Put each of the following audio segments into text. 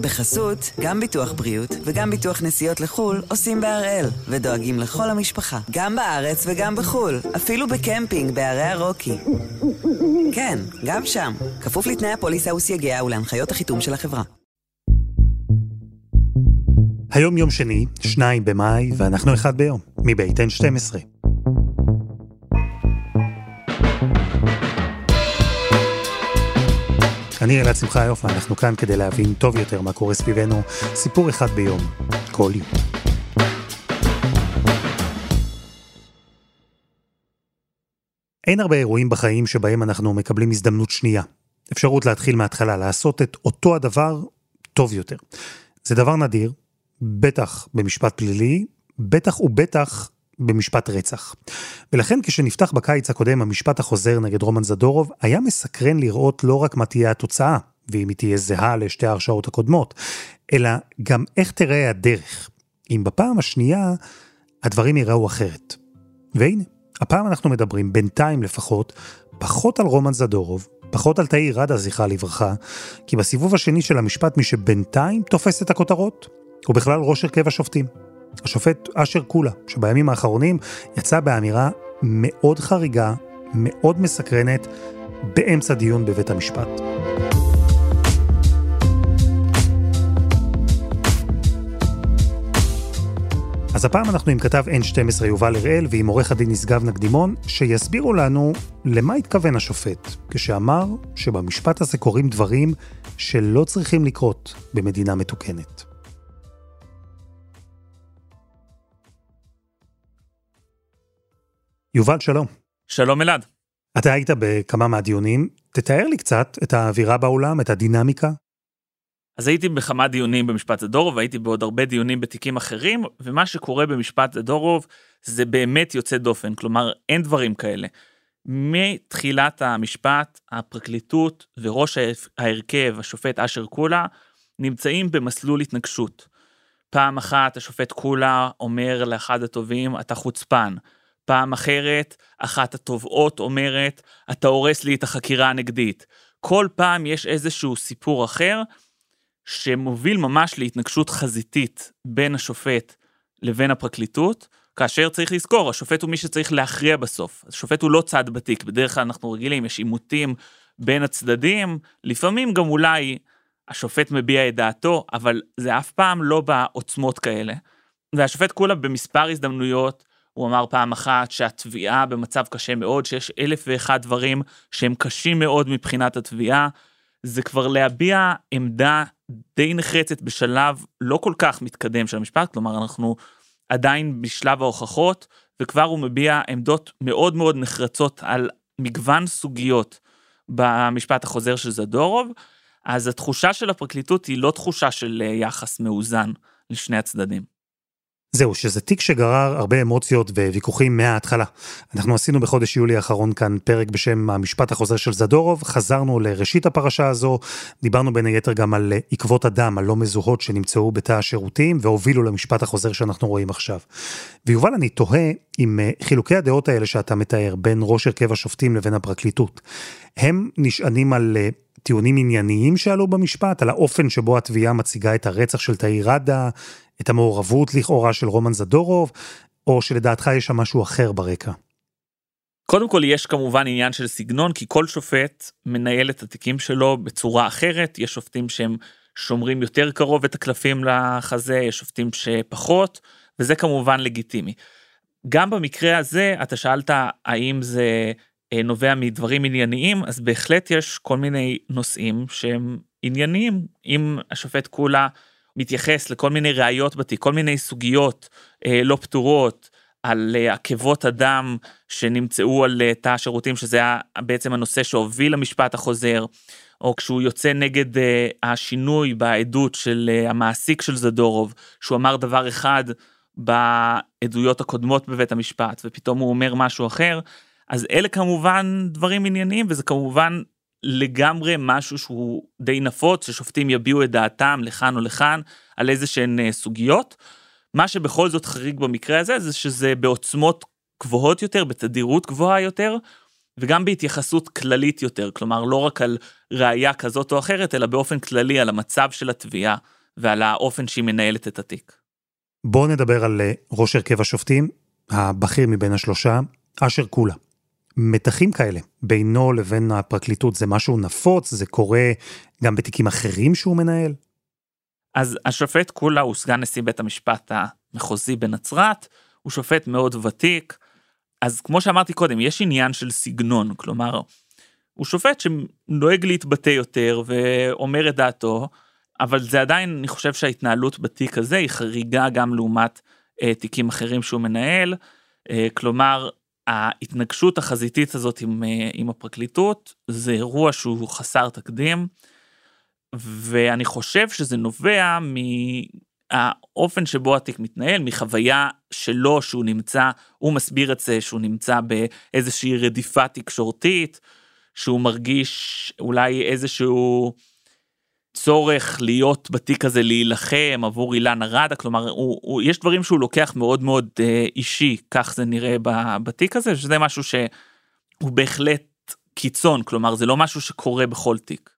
בחסות, גם ביטוח בריאות וגם ביטוח נסיעות לחו"ל עושים בהראל, ודואגים לכל המשפחה, גם בארץ וגם בחו"ל, אפילו בקמפינג בערי הרוקי. כן, גם שם, כפוף לתנאי הפוליסה וסייגיה ולהנחיות החיתום של החברה. היום יום שני, שניים במאי, ואנחנו אחד ביום, מבית N12. אני אלעד שמחה יופי, אנחנו כאן כדי להבין טוב יותר מה קורה סביבנו, סיפור אחד ביום, כל יום. אין הרבה אירועים בחיים שבהם אנחנו מקבלים הזדמנות שנייה. אפשרות להתחיל מההתחלה, לעשות את אותו הדבר טוב יותר. זה דבר נדיר, בטח במשפט פלילי, בטח ובטח במשפט רצח. ולכן כשנפתח בקיץ הקודם המשפט החוזר נגד רומן זדורוב, היה מסקרן לראות לא רק מה תהיה התוצאה, ואם היא תהיה זהה לשתי ההרשעות הקודמות, אלא גם איך תראה הדרך. אם בפעם השנייה הדברים ייראו אחרת. והנה, הפעם אנחנו מדברים, בינתיים לפחות, פחות על רומן זדורוב, פחות על תאיר ראדה, זכרה לברכה, כי בסיבוב השני של המשפט מי שבינתיים תופס את הכותרות, הוא בכלל ראש הרכב השופטים. השופט אשר קולה, שבימים האחרונים יצא באמירה מאוד חריגה, מאוד מסקרנת, באמצע דיון בבית המשפט. אז הפעם אנחנו עם כתב N12 יובל הראל ועם עורך הדין נשגב נקדימון, שיסבירו לנו למה התכוון השופט כשאמר שבמשפט הזה קורים דברים שלא צריכים לקרות במדינה מתוקנת. יובל, שלום. שלום אלעד. אתה היית בכמה מהדיונים, תתאר לי קצת את האווירה באולם, את הדינמיקה. אז הייתי בכמה דיונים במשפט זדורוב, והייתי בעוד הרבה דיונים בתיקים אחרים, ומה שקורה במשפט זדורוב זה באמת יוצא דופן, כלומר אין דברים כאלה. מתחילת המשפט, הפרקליטות וראש ההרכב, השופט אשר קולה, נמצאים במסלול התנגשות. פעם אחת השופט קולה אומר לאחד הטובים, אתה חוצפן. פעם אחרת, אחת התובעות אומרת, אתה הורס לי את החקירה הנגדית. כל פעם יש איזשהו סיפור אחר, שמוביל ממש להתנגשות חזיתית בין השופט לבין הפרקליטות, כאשר צריך לזכור, השופט הוא מי שצריך להכריע בסוף. השופט הוא לא צד בתיק, בדרך כלל אנחנו רגילים, יש עימותים בין הצדדים, לפעמים גם אולי השופט מביע את דעתו, אבל זה אף פעם לא בעוצמות כאלה. והשופט כולה במספר הזדמנויות הוא אמר פעם אחת שהתביעה במצב קשה מאוד, שיש אלף ואחד דברים שהם קשים מאוד מבחינת התביעה. זה כבר להביע עמדה די נחרצת בשלב לא כל כך מתקדם של המשפט, כלומר אנחנו עדיין בשלב ההוכחות, וכבר הוא מביע עמדות מאוד מאוד נחרצות על מגוון סוגיות במשפט החוזר של זדורוב, אז התחושה של הפרקליטות היא לא תחושה של יחס מאוזן לשני הצדדים. זהו, שזה תיק שגרר הרבה אמוציות וויכוחים מההתחלה. אנחנו עשינו בחודש יולי האחרון כאן פרק בשם המשפט החוזר של זדורוב, חזרנו לראשית הפרשה הזו, דיברנו בין היתר גם על עקבות הדם הלא מזוהות שנמצאו בתא השירותים והובילו למשפט החוזר שאנחנו רואים עכשיו. ויובל, אני תוהה אם אה, חילוקי הדעות האלה שאתה מתאר בין ראש הרכב השופטים לבין הפרקליטות, הם נשענים על אה, טיעונים ענייניים שעלו במשפט, על האופן שבו התביעה מציגה את הרצח של תאיר ראדה, את המעורבות לכאורה של רומן זדורוב, או שלדעתך יש שם משהו אחר ברקע? קודם כל יש כמובן עניין של סגנון, כי כל שופט מנהל את התיקים שלו בצורה אחרת, יש שופטים שהם שומרים יותר קרוב את הקלפים לחזה, יש שופטים שפחות, וזה כמובן לגיטימי. גם במקרה הזה, אתה שאלת האם זה נובע מדברים ענייניים, אז בהחלט יש כל מיני נושאים שהם ענייניים. אם השופט כולה מתייחס לכל מיני ראיות בתיק, כל מיני סוגיות אה, לא פתורות, על אה, עקבות הדם שנמצאו על אה, תא השירותים, שזה היה בעצם הנושא שהוביל למשפט החוזר, או כשהוא יוצא נגד אה, השינוי בעדות של אה, המעסיק של זדורוב, שהוא אמר דבר אחד בעדויות הקודמות בבית המשפט, ופתאום הוא אומר משהו אחר, אז אלה כמובן דברים ענייניים, וזה כמובן לגמרי משהו שהוא די נפוץ, ששופטים יביעו את דעתם לכאן או לכאן על איזה שהן אה, סוגיות. מה שבכל זאת חריג במקרה הזה, זה שזה בעוצמות גבוהות יותר, בתדירות גבוהה יותר, וגם בהתייחסות כללית יותר, כלומר לא רק על ראייה כזאת או אחרת, אלא באופן כללי על המצב של התביעה ועל האופן שהיא מנהלת את התיק. בואו נדבר על אה, ראש הרכב השופטים, הבכיר מבין השלושה, אשר קולה. מתחים כאלה בינו לבין הפרקליטות. זה משהו נפוץ, זה קורה גם בתיקים אחרים שהוא מנהל? אז השופט קולה הוא סגן נשיא בית המשפט המחוזי בנצרת, הוא שופט מאוד ותיק, אז כמו שאמרתי קודם, יש עניין של סגנון, כלומר, הוא שופט שנוהג להתבטא יותר ואומר את דעתו, אבל זה עדיין, אני חושב שההתנהלות בתיק הזה היא חריגה גם לעומת אה, תיקים אחרים שהוא מנהל, אה, כלומר, ההתנגשות החזיתית הזאת עם, אה, עם הפרקליטות זה אירוע שהוא חסר תקדים, ואני חושב שזה נובע מהאופן שבו התיק מתנהל, מחוויה שלו שהוא נמצא, הוא מסביר את זה שהוא נמצא באיזושהי רדיפה תקשורתית, שהוא מרגיש אולי איזשהו צורך להיות בתיק הזה להילחם עבור אילנה ראדה, כלומר הוא, הוא, יש דברים שהוא לוקח מאוד מאוד אה, אישי, כך זה נראה בתיק הזה, שזה משהו שהוא בהחלט קיצון, כלומר זה לא משהו שקורה בכל תיק.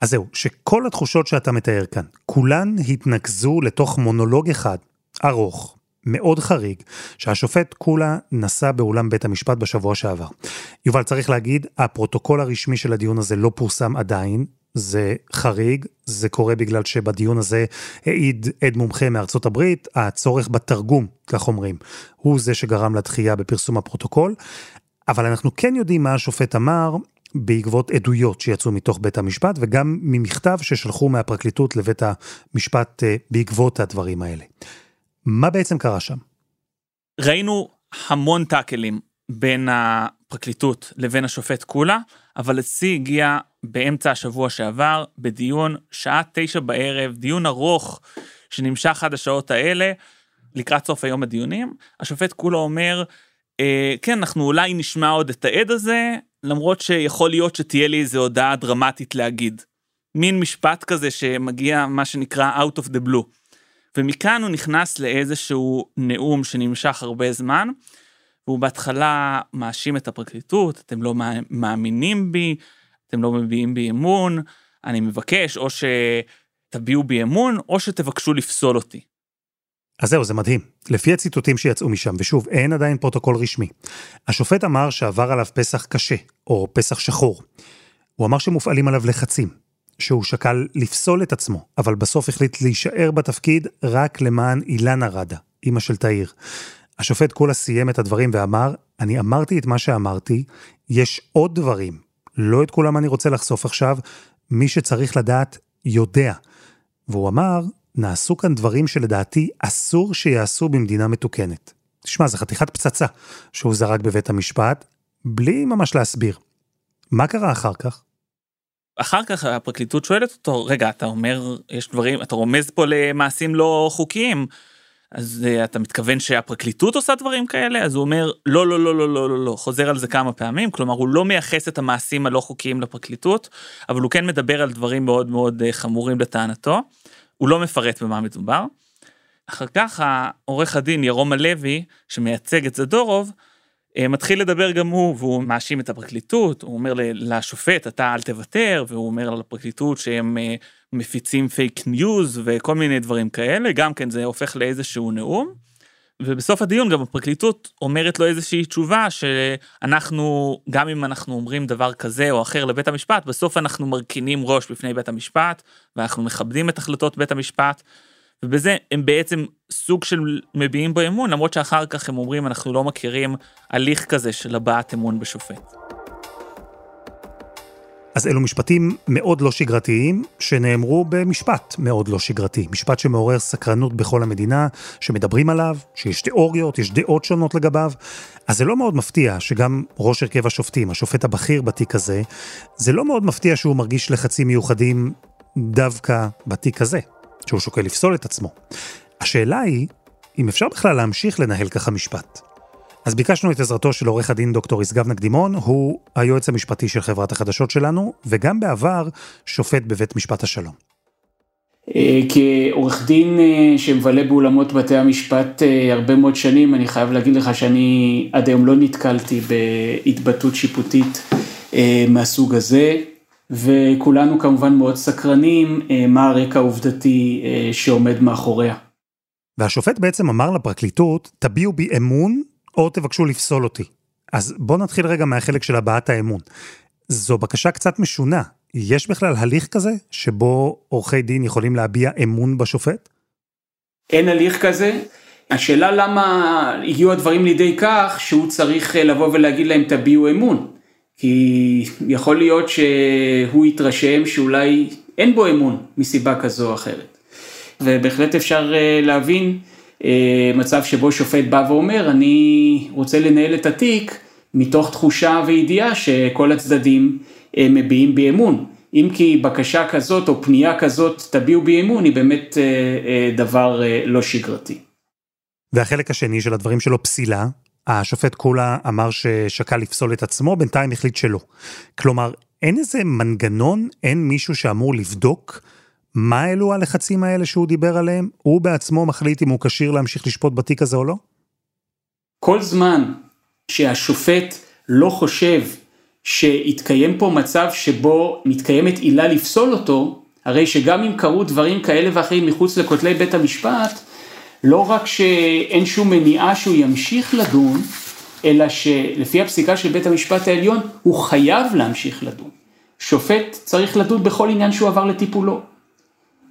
אז זהו, שכל התחושות שאתה מתאר כאן, כולן התנקזו לתוך מונולוג אחד, ארוך, מאוד חריג, שהשופט קולה נשא באולם בית המשפט בשבוע שעבר. יובל, צריך להגיד, הפרוטוקול הרשמי של הדיון הזה לא פורסם עדיין, זה חריג, זה קורה בגלל שבדיון הזה העיד עד מומחה מארצות הברית, הצורך בתרגום, כך אומרים, הוא זה שגרם לדחייה בפרסום הפרוטוקול, אבל אנחנו כן יודעים מה השופט אמר בעקבות עדויות שיצאו מתוך בית המשפט, וגם ממכתב ששלחו מהפרקליטות לבית המשפט אה, בעקבות הדברים האלה. מה בעצם קרה שם? ראינו המון טאקלים בין הפרקליטות לבין השופט קולה, אבל השיא הגיע באמצע השבוע שעבר, בדיון שעה תשע בערב, דיון ארוך שנמשך עד השעות האלה, לקראת סוף היום הדיונים. השופט קולה אומר, אה, כן, אנחנו אולי נשמע עוד את העד הזה, למרות שיכול להיות שתהיה לי איזו הודעה דרמטית להגיד. מין משפט כזה שמגיע מה שנקרא out of the blue. ומכאן הוא נכנס לאיזשהו נאום שנמשך הרבה זמן, והוא בהתחלה מאשים את הפרקליטות, אתם לא מאמינים בי, אתם לא מביעים בי אמון, אני מבקש או שתביעו בי אמון, או שתבקשו לפסול אותי. אז זהו, זה מדהים. לפי הציטוטים שיצאו משם, ושוב, אין עדיין פרוטוקול רשמי. השופט אמר שעבר עליו פסח קשה, או פסח שחור. הוא אמר שמופעלים עליו לחצים, שהוא שקל לפסול את עצמו, אבל בסוף החליט להישאר בתפקיד רק למען אילנה ראדה, אימא של תאיר. השופט קולה סיים את הדברים ואמר, אני אמרתי את מה שאמרתי, יש עוד דברים, לא את כולם אני רוצה לחשוף עכשיו, מי שצריך לדעת יודע. והוא אמר, נעשו כאן דברים שלדעתי אסור שיעשו במדינה מתוקנת. תשמע, זו חתיכת פצצה שהוא זרק בבית המשפט, בלי ממש להסביר. מה קרה אחר כך? אחר כך הפרקליטות שואלת אותו, רגע, אתה אומר, יש דברים, אתה רומז פה למעשים לא חוקיים. אז uh, אתה מתכוון שהפרקליטות עושה דברים כאלה? אז הוא אומר, לא, לא, לא, לא, לא, לא, לא, חוזר על זה כמה פעמים, כלומר הוא לא מייחס את המעשים הלא חוקיים לפרקליטות, אבל הוא כן מדבר על דברים מאוד מאוד uh, חמורים לטענתו, הוא לא מפרט במה מדובר. אחר כך העורך הדין ירום הלוי, שמייצג את זדורוב, אה, מתחיל לדבר גם הוא, והוא מאשים את הפרקליטות, הוא אומר לשופט, אתה אל תוותר, והוא אומר לפרקליטות שהם... מפיצים פייק ניוז וכל מיני דברים כאלה, גם כן זה הופך לאיזשהו נאום. ובסוף הדיון גם הפרקליטות אומרת לו איזושהי תשובה שאנחנו, גם אם אנחנו אומרים דבר כזה או אחר לבית המשפט, בסוף אנחנו מרכינים ראש בפני בית המשפט, ואנחנו מכבדים את החלטות בית המשפט, ובזה הם בעצם סוג של מביעים בו אמון, למרות שאחר כך הם אומרים אנחנו לא מכירים הליך כזה של הבעת אמון בשופט. אז אלו משפטים מאוד לא שגרתיים, שנאמרו במשפט מאוד לא שגרתי. משפט שמעורר סקרנות בכל המדינה, שמדברים עליו, שיש תיאוריות, יש דעות שונות לגביו. אז זה לא מאוד מפתיע שגם ראש הרכב השופטים, השופט הבכיר בתיק הזה, זה לא מאוד מפתיע שהוא מרגיש לחצים מיוחדים דווקא בתיק הזה, שהוא שוקל לפסול את עצמו. השאלה היא, אם אפשר בכלל להמשיך לנהל ככה משפט. אז ביקשנו את עזרתו של עורך הדין דוקטור ישגב נקדימון, הוא היועץ המשפטי של חברת החדשות שלנו, וגם בעבר שופט בבית משפט השלום. אה, כעורך דין אה, שמבלה באולמות בתי המשפט אה, הרבה מאוד שנים, אני חייב להגיד לך שאני עד היום לא נתקלתי בהתבטאות שיפוטית מהסוג הזה, וכולנו כמובן מאוד סקרנים מה הרקע העובדתי שעומד מאחוריה. והשופט בעצם אמר לפרקליטות, תביעו בי אמון או תבקשו לפסול אותי. אז בואו נתחיל רגע מהחלק של הבעת האמון. זו בקשה קצת משונה. יש בכלל הליך כזה שבו עורכי דין יכולים להביע אמון בשופט? אין הליך כזה. השאלה למה הגיעו הדברים לידי כך שהוא צריך אה, לבוא ולהגיד להם תביעו אמון. כי יכול להיות שהוא יתרשם שאולי אין בו אמון מסיבה כזו או אחרת. ובהחלט אפשר אה, להבין מצב שבו שופט בא ואומר אני רוצה לנהל את התיק מתוך תחושה וידיעה שכל הצדדים אה, מביעים בי אמון. אם כי בקשה כזאת או פנייה כזאת תביעו בי אמון היא באמת דבר לא שגרתי. והחלק השני של הדברים שלו פסילה, השופט קולה אמר ששקל לפסול את עצמו, בינתיים החליט שלא. כלומר, אין איזה מנגנון, אין מישהו שאמור לבדוק מה אלו הלחצים האלה שהוא דיבר עליהם? הוא בעצמו מחליט אם הוא כשיר להמשיך לשפוט בתיק הזה או לא? כל זמן שהשופט לא חושב שהתקיים פה מצב שבו מתקיימת עילה לפסול אותו, הרי שגם אם קרו דברים כאלה ואחרים מחוץ לכותלי בית המשפט, לא רק שאין שום מניעה שהוא ימשיך לדון, אלא שלפי הפסיקה של בית המשפט העליון, הוא חייב להמשיך לדון. שופט צריך לדון בכל עניין שהוא עבר לטיפולו.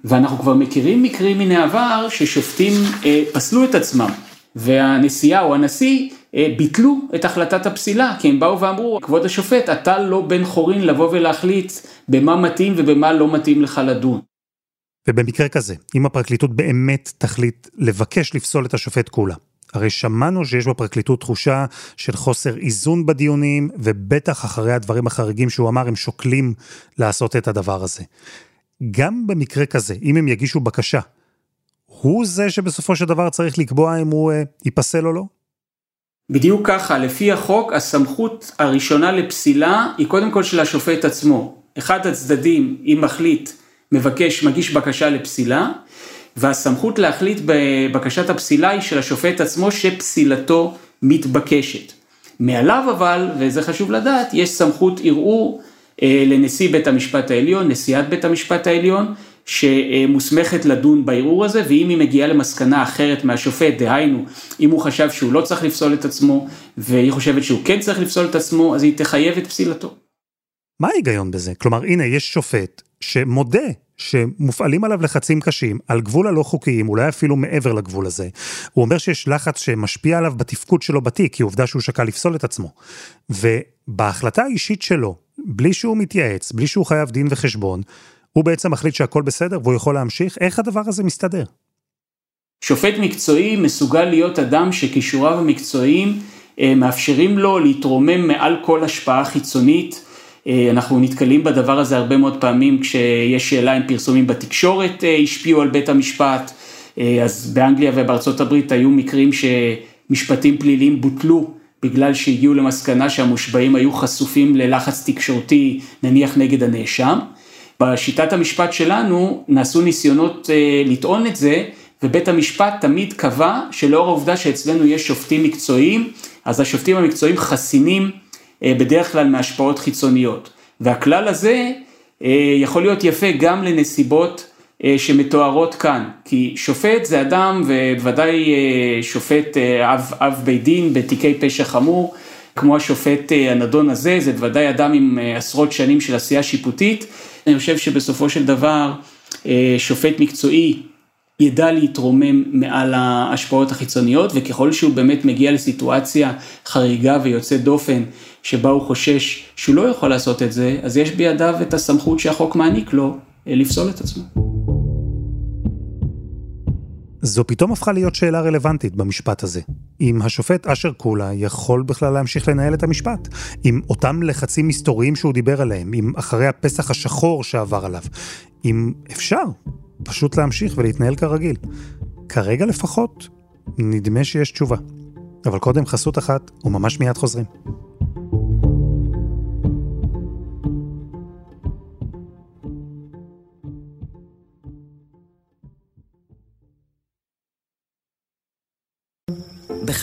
ואנחנו כבר מכירים מקרים מן העבר ששופטים אה, פסלו את עצמם, והנשיאה או הנשיא אה, ביטלו את החלטת הפסילה, כי הם באו ואמרו, כבוד השופט, אתה לא בן חורין לבוא ולהחליט במה מתאים ובמה לא מתאים לך לדון. ובמקרה כזה, אם הפרקליטות באמת תחליט לבקש לפסול את השופט כולה, הרי שמענו שיש בפרקליטות תחושה של חוסר איזון בדיונים, ובטח אחרי הדברים החריגים שהוא אמר, הם שוקלים לעשות את הדבר הזה. גם במקרה כזה, אם הם יגישו בקשה, הוא זה שבסופו של דבר צריך לקבוע אם הוא אה, ייפסל או לא? בדיוק ככה, לפי החוק, הסמכות הראשונה לפסילה היא קודם כל של השופט עצמו. אחד הצדדים, אם מחליט, מבקש, מגיש בקשה לפסילה, והסמכות להחליט בבקשת הפסילה היא של השופט עצמו שפסילתו מתבקשת. מעליו אבל, וזה חשוב לדעת, יש סמכות ערעור לנשיא בית המשפט העליון, נשיאת בית המשפט העליון, שמוסמכת לדון בערעור הזה, ואם היא מגיעה למסקנה אחרת מהשופט, דהיינו, אם הוא חשב שהוא לא צריך לפסול את עצמו, והיא חושבת שהוא כן צריך לפסול את עצמו, אז היא תחייב את פסילתו. מה ההיגיון בזה? כלומר, הנה, יש שופט שמודה שמופעלים עליו לחצים קשים, על גבול הלא חוקיים, אולי אפילו מעבר לגבול הזה. הוא אומר שיש לחץ שמשפיע עליו בתפקוד שלו בתיק, כי עובדה שהוא שקל לפסול את עצמו. ובהחלטה האישית שלו, בלי שהוא מתייעץ, בלי שהוא חייב דין וחשבון, הוא בעצם מחליט שהכל בסדר והוא יכול להמשיך, איך הדבר הזה מסתדר? שופט מקצועי מסוגל להיות אדם שכישוריו המקצועיים אה, מאפשרים לו להתרומם מעל כל השפעה חיצונית. אה, אנחנו נתקלים בדבר הזה הרבה מאוד פעמים כשיש שאלה אם פרסומים בתקשורת אה, השפיעו על בית המשפט. אז באנגליה ובארצות הברית היו מקרים שמשפטים פליליים בוטלו בגלל שהגיעו למסקנה שהמושבעים היו חשופים ללחץ תקשורתי נניח נגד הנאשם. בשיטת המשפט שלנו נעשו ניסיונות אה, לטעון את זה ובית המשפט תמיד קבע שלאור העובדה שאצלנו יש שופטים מקצועיים אז השופטים המקצועיים חסינים אה, בדרך כלל מהשפעות חיצוניות והכלל הזה אה, יכול להיות יפה גם לנסיבות שמתוארות כאן, כי שופט זה אדם ובוודאי אה, שופט אה, אב, אב בית דין בתיקי פשע חמור, כמו השופט הנדון הזה, זה בוודאי אדם עם עשרות שנים של עשייה שיפוטית. אני חושב שבסופו של דבר שופט מקצועי ידע להתרומם מעל ההשפעות החיצוניות וככל שהוא באמת מגיע לסיטואציה חריגה ויוצאת דופן שבה הוא חושש שהוא לא יכול לעשות את זה, אז יש בידיו את הסמכות שהחוק מעניק לו לפסול את עצמו. זו פתאום הפכה להיות שאלה רלוונטית במשפט הזה. אם השופט אשר קולה יכול בכלל להמשיך לנהל את המשפט, עם אותם לחצים מסתוריים שהוא דיבר עליהם, עם אחרי הפסח השחור שעבר עליו, אם אפשר פשוט להמשיך ולהתנהל כרגיל. כרגע לפחות, נדמה שיש תשובה. אבל קודם חסות אחת, וממש מיד חוזרים.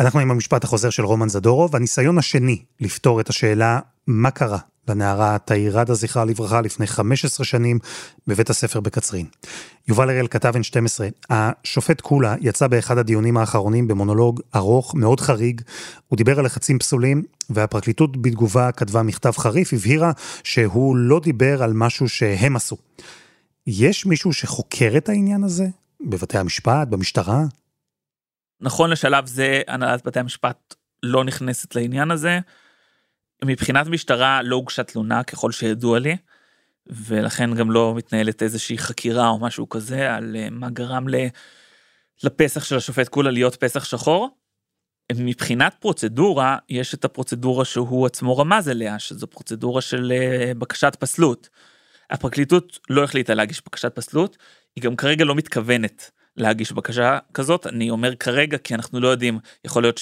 אנחנו עם המשפט החוזר של רומן זדורוב, הניסיון השני לפתור את השאלה מה קרה לנערה תאירדה זכרה לברכה לפני 15 שנים בבית הספר בקצרין. יובל הראל כתב N12, השופט קולה יצא באחד הדיונים האחרונים במונולוג ארוך, מאוד חריג, הוא דיבר על לחצים פסולים, והפרקליטות בתגובה כתבה מכתב חריף, הבהירה שהוא לא דיבר על משהו שהם עשו. יש מישהו שחוקר את העניין הזה? בבתי המשפט, במשטרה? נכון לשלב זה הנהלת בתי המשפט לא נכנסת לעניין הזה. מבחינת משטרה לא הוגשה תלונה ככל שידוע לי, ולכן גם לא מתנהלת איזושהי חקירה או משהו כזה על אה, מה גרם לפסח של השופט קולה להיות פסח שחור. מבחינת פרוצדורה, יש את הפרוצדורה שהוא עצמו רמז אליה, שזו פרוצדורה של אה, בקשת פסלות. הפרקליטות לא החליטה להגיש בקשת פסלות, היא גם כרגע לא מתכוונת להגיש בקשה כזאת, אני אומר כרגע כי אנחנו לא יודעים, יכול להיות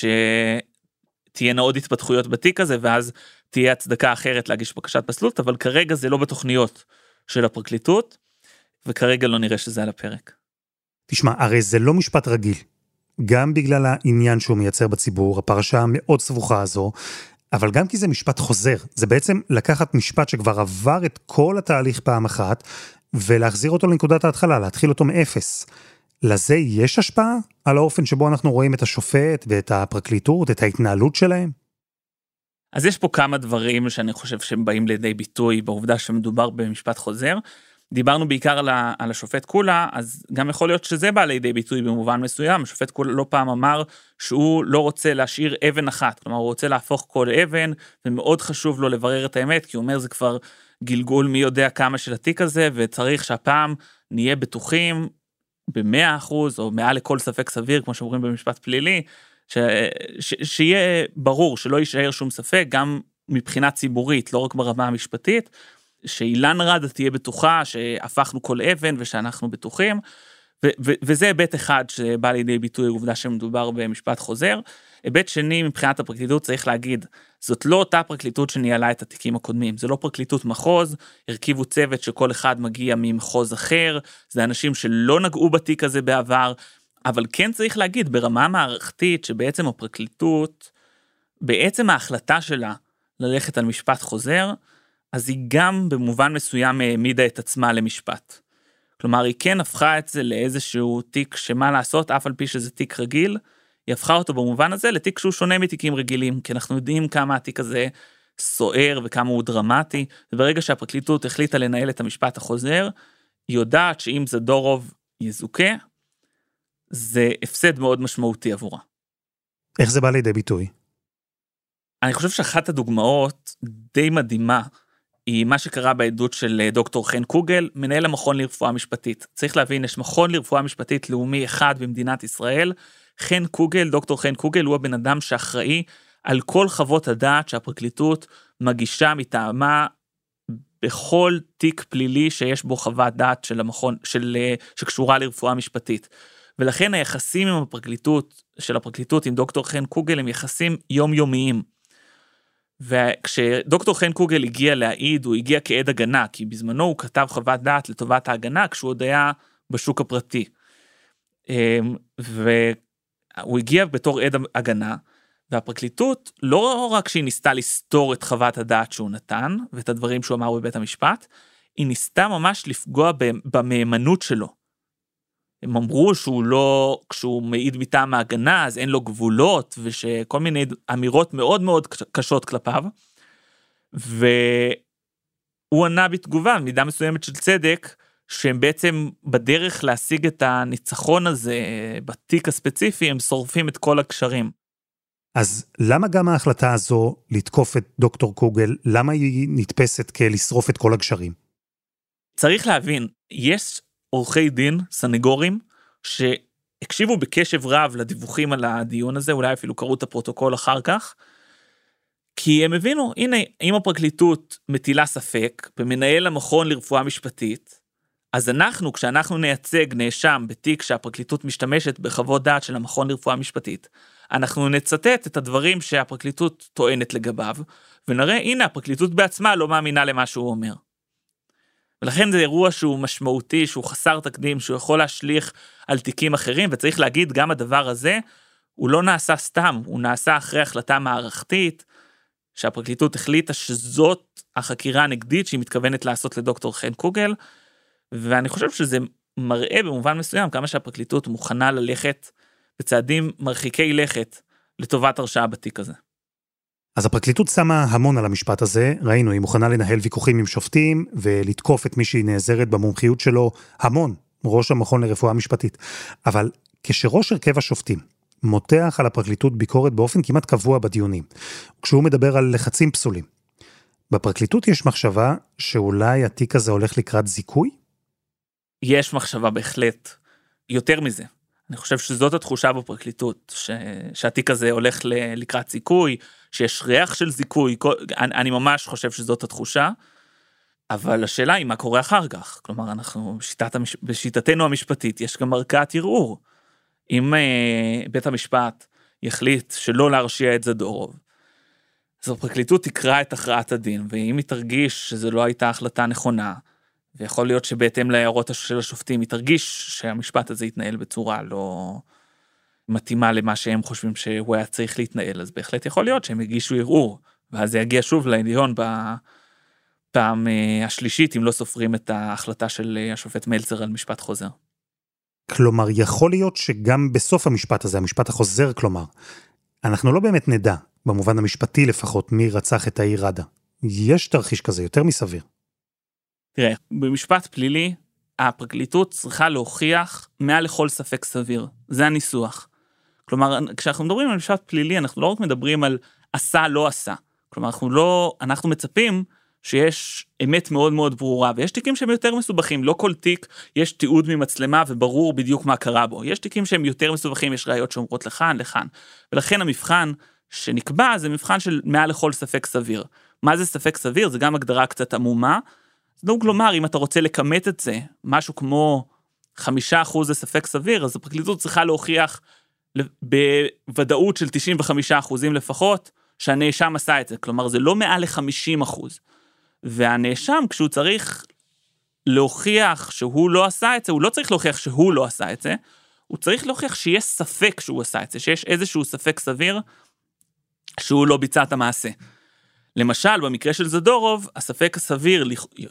תהיינה עוד התפתחויות בתיק הזה ואז תהיה הצדקה אחרת להגיש בקשת פסלות אבל כרגע זה לא בתוכניות של הפרקליטות וכרגע לא נראה שזה על הפרק. תשמע הרי זה לא משפט רגיל. גם בגלל העניין שהוא מייצר בציבור הפרשה המאוד סבוכה הזו אבל גם כי זה משפט חוזר זה בעצם לקחת משפט שכבר עבר את כל התהליך פעם אחת ולהחזיר אותו לנקודת ההתחלה להתחיל אותו מאפס. לזה יש השפעה על האופן שבו אנחנו רואים את השופט ואת הפרקליטות, את ההתנהלות שלהם? אז יש פה כמה דברים שאני חושב שהם באים לידי ביטוי בעובדה שמדובר במשפט חוזר. דיברנו בעיקר על, השופט קולה, אז גם יכול להיות שזה בא לידי ביטוי במובן מסוים. השופט קולה לא פעם אמר שהוא לא רוצה להשאיר אבן אחת, כלומר הוא רוצה להפוך כל אבן, ומאוד חשוב לו לברר את האמת, כי הוא אומר זה כבר גלגול מי יודע כמה של התיק הזה, וצריך שהפעם נהיה בטוחים במאה אחוז או מעל לכל ספק סביר כמו שאומרים במשפט פלילי ש, ש, שיהיה ברור שלא יישאר שום ספק גם מבחינה ציבורית לא רק ברמה המשפטית שאילן רד תהיה בטוחה שהפכנו כל אבן ושאנחנו בטוחים. ו- ו- וזה היבט אחד שבא לידי ביטוי עובדה שמדובר במשפט חוזר. היבט שני מבחינת הפרקליטות צריך להגיד זאת לא אותה פרקליטות שניהלה את התיקים הקודמים זה לא פרקליטות מחוז הרכיבו צוות שכל אחד מגיע ממחוז אחר זה אנשים שלא נגעו בתיק הזה בעבר אבל כן צריך להגיד ברמה מערכתית שבעצם הפרקליטות בעצם ההחלטה שלה ללכת על משפט חוזר אז היא גם במובן מסוים העמידה את עצמה למשפט. כלומר היא כן הפכה את זה לאיזשהו תיק שמה לעשות אף על פי שזה תיק רגיל היא הפכה אותו במובן הזה לתיק שהוא שונה מתיקים רגילים, כי אנחנו יודעים כמה התיק הזה סוער וכמה הוא דרמטי, וברגע שהפרקליטות החליטה לנהל את המשפט החוזר, היא יודעת שאם זדורוב יזוכה, זה הפסד מאוד משמעותי עבורה. איך זה בא לידי ביטוי? אני חושב שאחת הדוגמאות די מדהימה היא מה שקרה בעדות של אה, דוקטור חן קוגל, מנהל המכון לרפואה משפטית. צריך להבין, יש מכון לרפואה משפטית לאומי אחד במדינת ישראל, חן קוגל, דוקטור חן קוגל, הוא הבן אדם שאחראי על כל חוות הדעת שהפרקליטות מגישה מטעמה בכל תיק פלילי שיש בו חוות דעת של המכון, של, אה, שקשורה לרפואה משפטית. ולכן היחסים עם הפרקליטות, של הפרקליטות עם דוקטור חן קוגל הם יחסים יומיומיים. וכשדוקטור חן קוגל הגיע להעיד, הוא הגיע כעד הגנה, כי בזמנו הוא כתב חוות דעת לטובת ההגנה כשהוא עוד היה בשוק הפרטי. אמ, והוא הגיע בתור עד הגנה, והפרקליטות, לא רק שהיא ניסתה לסתור את חוות הדעת שהוא נתן, ואת הדברים שהוא אמר בבית המשפט, היא ניסתה ממש לפגוע במהימנות שלו. הם אמרו שהוא לא, כשהוא מעיד מטעם ההגנה אז אין לו גבולות ושכל מיני אמירות מאוד מאוד קשות כלפיו. והוא ענה בתגובה מידה מסוימת של צדק שהם בעצם בדרך להשיג את הניצחון הזה בתיק הספציפי הם שורפים את כל הקשרים. אז למה גם ההחלטה הזו לתקוף את דוקטור קוגל, למה היא נתפסת כלשרוף את כל הגשרים? צריך להבין, יש עורכי דין, סנגורים, שהקשיבו בקשב רב לדיווחים על הדיון הזה, אולי אפילו קראו את הפרוטוקול אחר כך, כי הם הבינו, הנה, אם הפרקליטות מטילה ספק במנהל המכון לרפואה משפטית, אז אנחנו, כשאנחנו נייצג נאשם בתיק שהפרקליטות משתמשת בחוות דעת של המכון לרפואה משפטית, אנחנו נצטט את הדברים שהפרקליטות טוענת לגביו, ונראה, הנה, הפרקליטות בעצמה לא מאמינה למה שהוא אומר. ולכן זה אירוע שהוא משמעותי, שהוא חסר תקדים, שהוא יכול להשליך על תיקים אחרים, וצריך להגיד, גם הדבר הזה, הוא לא נעשה סתם, הוא נעשה אחרי החלטה מערכתית, שהפרקליטות החליטה שזאת החקירה הנגדית שהיא מתכוונת לעשות לדוקטור חן קוגל, ואני חושב שזה מראה במובן מסוים כמה שהפרקליטות מוכנה ללכת בצעדים מרחיקי לכת לטובת הרשעה בתיק הזה. אז הפרקליטות שמה המון על המשפט הזה, ראינו, היא מוכנה לנהל ויכוחים עם שופטים ולתקוף את מי שהיא נעזרת במומחיות שלו המון, ראש המכון לרפואה משפטית. אבל כשראש הרכב השופטים מותח על הפרקליטות ביקורת באופן כמעט קבוע בדיונים, כשהוא מדבר על לחצים פסולים, בפרקליטות יש מחשבה שאולי התיק הזה הולך לקראת זיכוי? יש מחשבה בהחלט. יותר מזה, אני חושב שזאת התחושה בפרקליטות, ש... שהתיק הזה הולך ל... לקראת זיכוי, שיש ריח של זיכוי, כל... אני, אני ממש חושב שזאת התחושה, אבל השאלה היא מה קורה אחר כך. כלומר, אנחנו, בשיטת המש... בשיטתנו המשפטית, יש גם ערכאת ערעור. אם uh, בית המשפט יחליט שלא להרשיע את זדורוב, אז הפרקליטות תקרא את הכרעת הדין, ואם היא תרגיש שזו לא הייתה החלטה נכונה, ויכול להיות שבהתאם להערות של השופטים היא תרגיש שהמשפט הזה יתנהל בצורה לא מתאימה למה שהם חושבים שהוא היה צריך להתנהל, אז בהחלט יכול להיות שהם יגישו ערעור, ואז זה יגיע שוב לעליון בפעם אה, השלישית, אם לא סופרים את ההחלטה של אה, השופט מלצר על משפט חוזר. כלומר, יכול להיות שגם בסוף המשפט הזה, המשפט החוזר כלומר, אנחנו לא באמת נדע, במובן המשפטי לפחות, מי רצח את העיר עדה. יש תרחיש כזה, יותר מסביר. תראה, במשפט פלילי, הפרקליטות צריכה להוכיח מעל לכל ספק סביר. זה הניסוח. כלומר, כשאנחנו מדברים על משפט פלילי, אנחנו לא רק מדברים על עשה, לא עשה. כלומר, אנחנו לא, אנחנו מצפים שיש אמת מאוד מאוד ברורה, ויש תיקים שהם יותר מסובכים, לא כל תיק יש תיעוד ממצלמה וברור בדיוק מה קרה בו. יש תיקים שהם יותר מסובכים, יש ראיות שאומרות לכאן, לכאן. ולכן המבחן שנקבע זה מבחן של מעל לכל ספק סביר. מה זה ספק סביר? זה גם הגדרה קצת עמומה. אז נהוג לומר, אם אתה רוצה לכמת את זה, משהו כמו חמישה אחוז זה ספק סביר, אז הפרקליטות צריכה להוכיח בוודאות של 95 אחוזים לפחות, שהנאשם עשה את זה. כלומר, זה לא מעל ל-50 אחוז. והנאשם, כשהוא צריך להוכיח שהוא לא עשה את זה, הוא לא צריך להוכיח שהוא לא עשה את זה, הוא צריך להוכיח שיש ספק שהוא עשה את זה, שיש איזשהו ספק סביר שהוא לא ביצע את המעשה. למשל, במקרה של זדורוב, הספק הסביר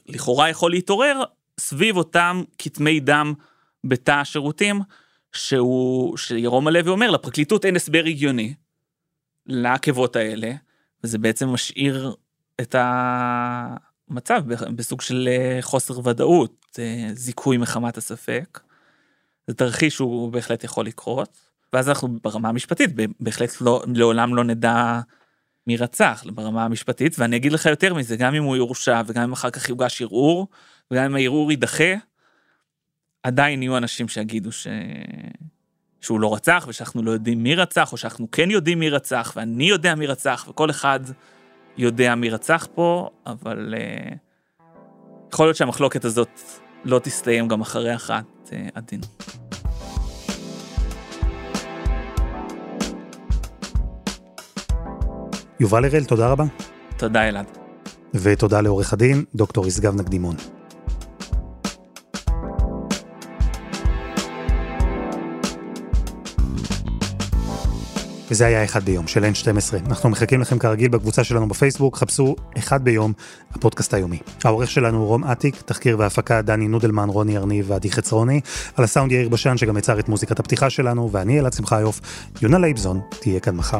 לכאורה יכול להתעורר סביב אותם כתמי דם בתא השירותים, שהוא, שירום הלוי אומר, לפרקליטות אין הסבר הגיוני לעקבות האלה, וזה בעצם משאיר את המצב בסוג של אה, חוסר ודאות, אה, זיכוי מחמת הספק. זה תרחיש שהוא בהחלט יכול לקרות, ואז אנחנו ברמה המשפטית בהחלט לא, לעולם לא נדע מי רצח ברמה המשפטית, ואני אגיד לך יותר מזה, גם אם הוא יורשע וגם אם אחר כך יוגש ערעור, וגם אם הערעור יידחה, עדיין יהיו אנשים שיגידו ש... שהוא לא רצח ושאנחנו לא יודעים מי רצח, או שאנחנו כן יודעים מי רצח, ואני יודע מי רצח, וכל אחד יודע מי רצח פה, אבל uh, יכול להיות שהמחלוקת הזאת לא תסתיים גם אחרי אחת uh, הדין. יובל הראל, תודה רבה. תודה אלעד. ותודה לעורך הדין, דוקטור ישגב נקדימון. וזה היה אחד ביום של N12. אנחנו מחכים לכם כרגיל בקבוצה שלנו בפייסבוק, חפשו אחד ביום, הפודקאסט היומי. העורך שלנו הוא רום אטיק, תחקיר והפקה דני נודלמן, רוני ארניב ועדי חצרוני, על הסאונד יאיר בשן שגם יצר את מוזיקת הפתיחה שלנו, ואני אלעד שמחיוף, יונה לייבזון, תהיה כאן מחר.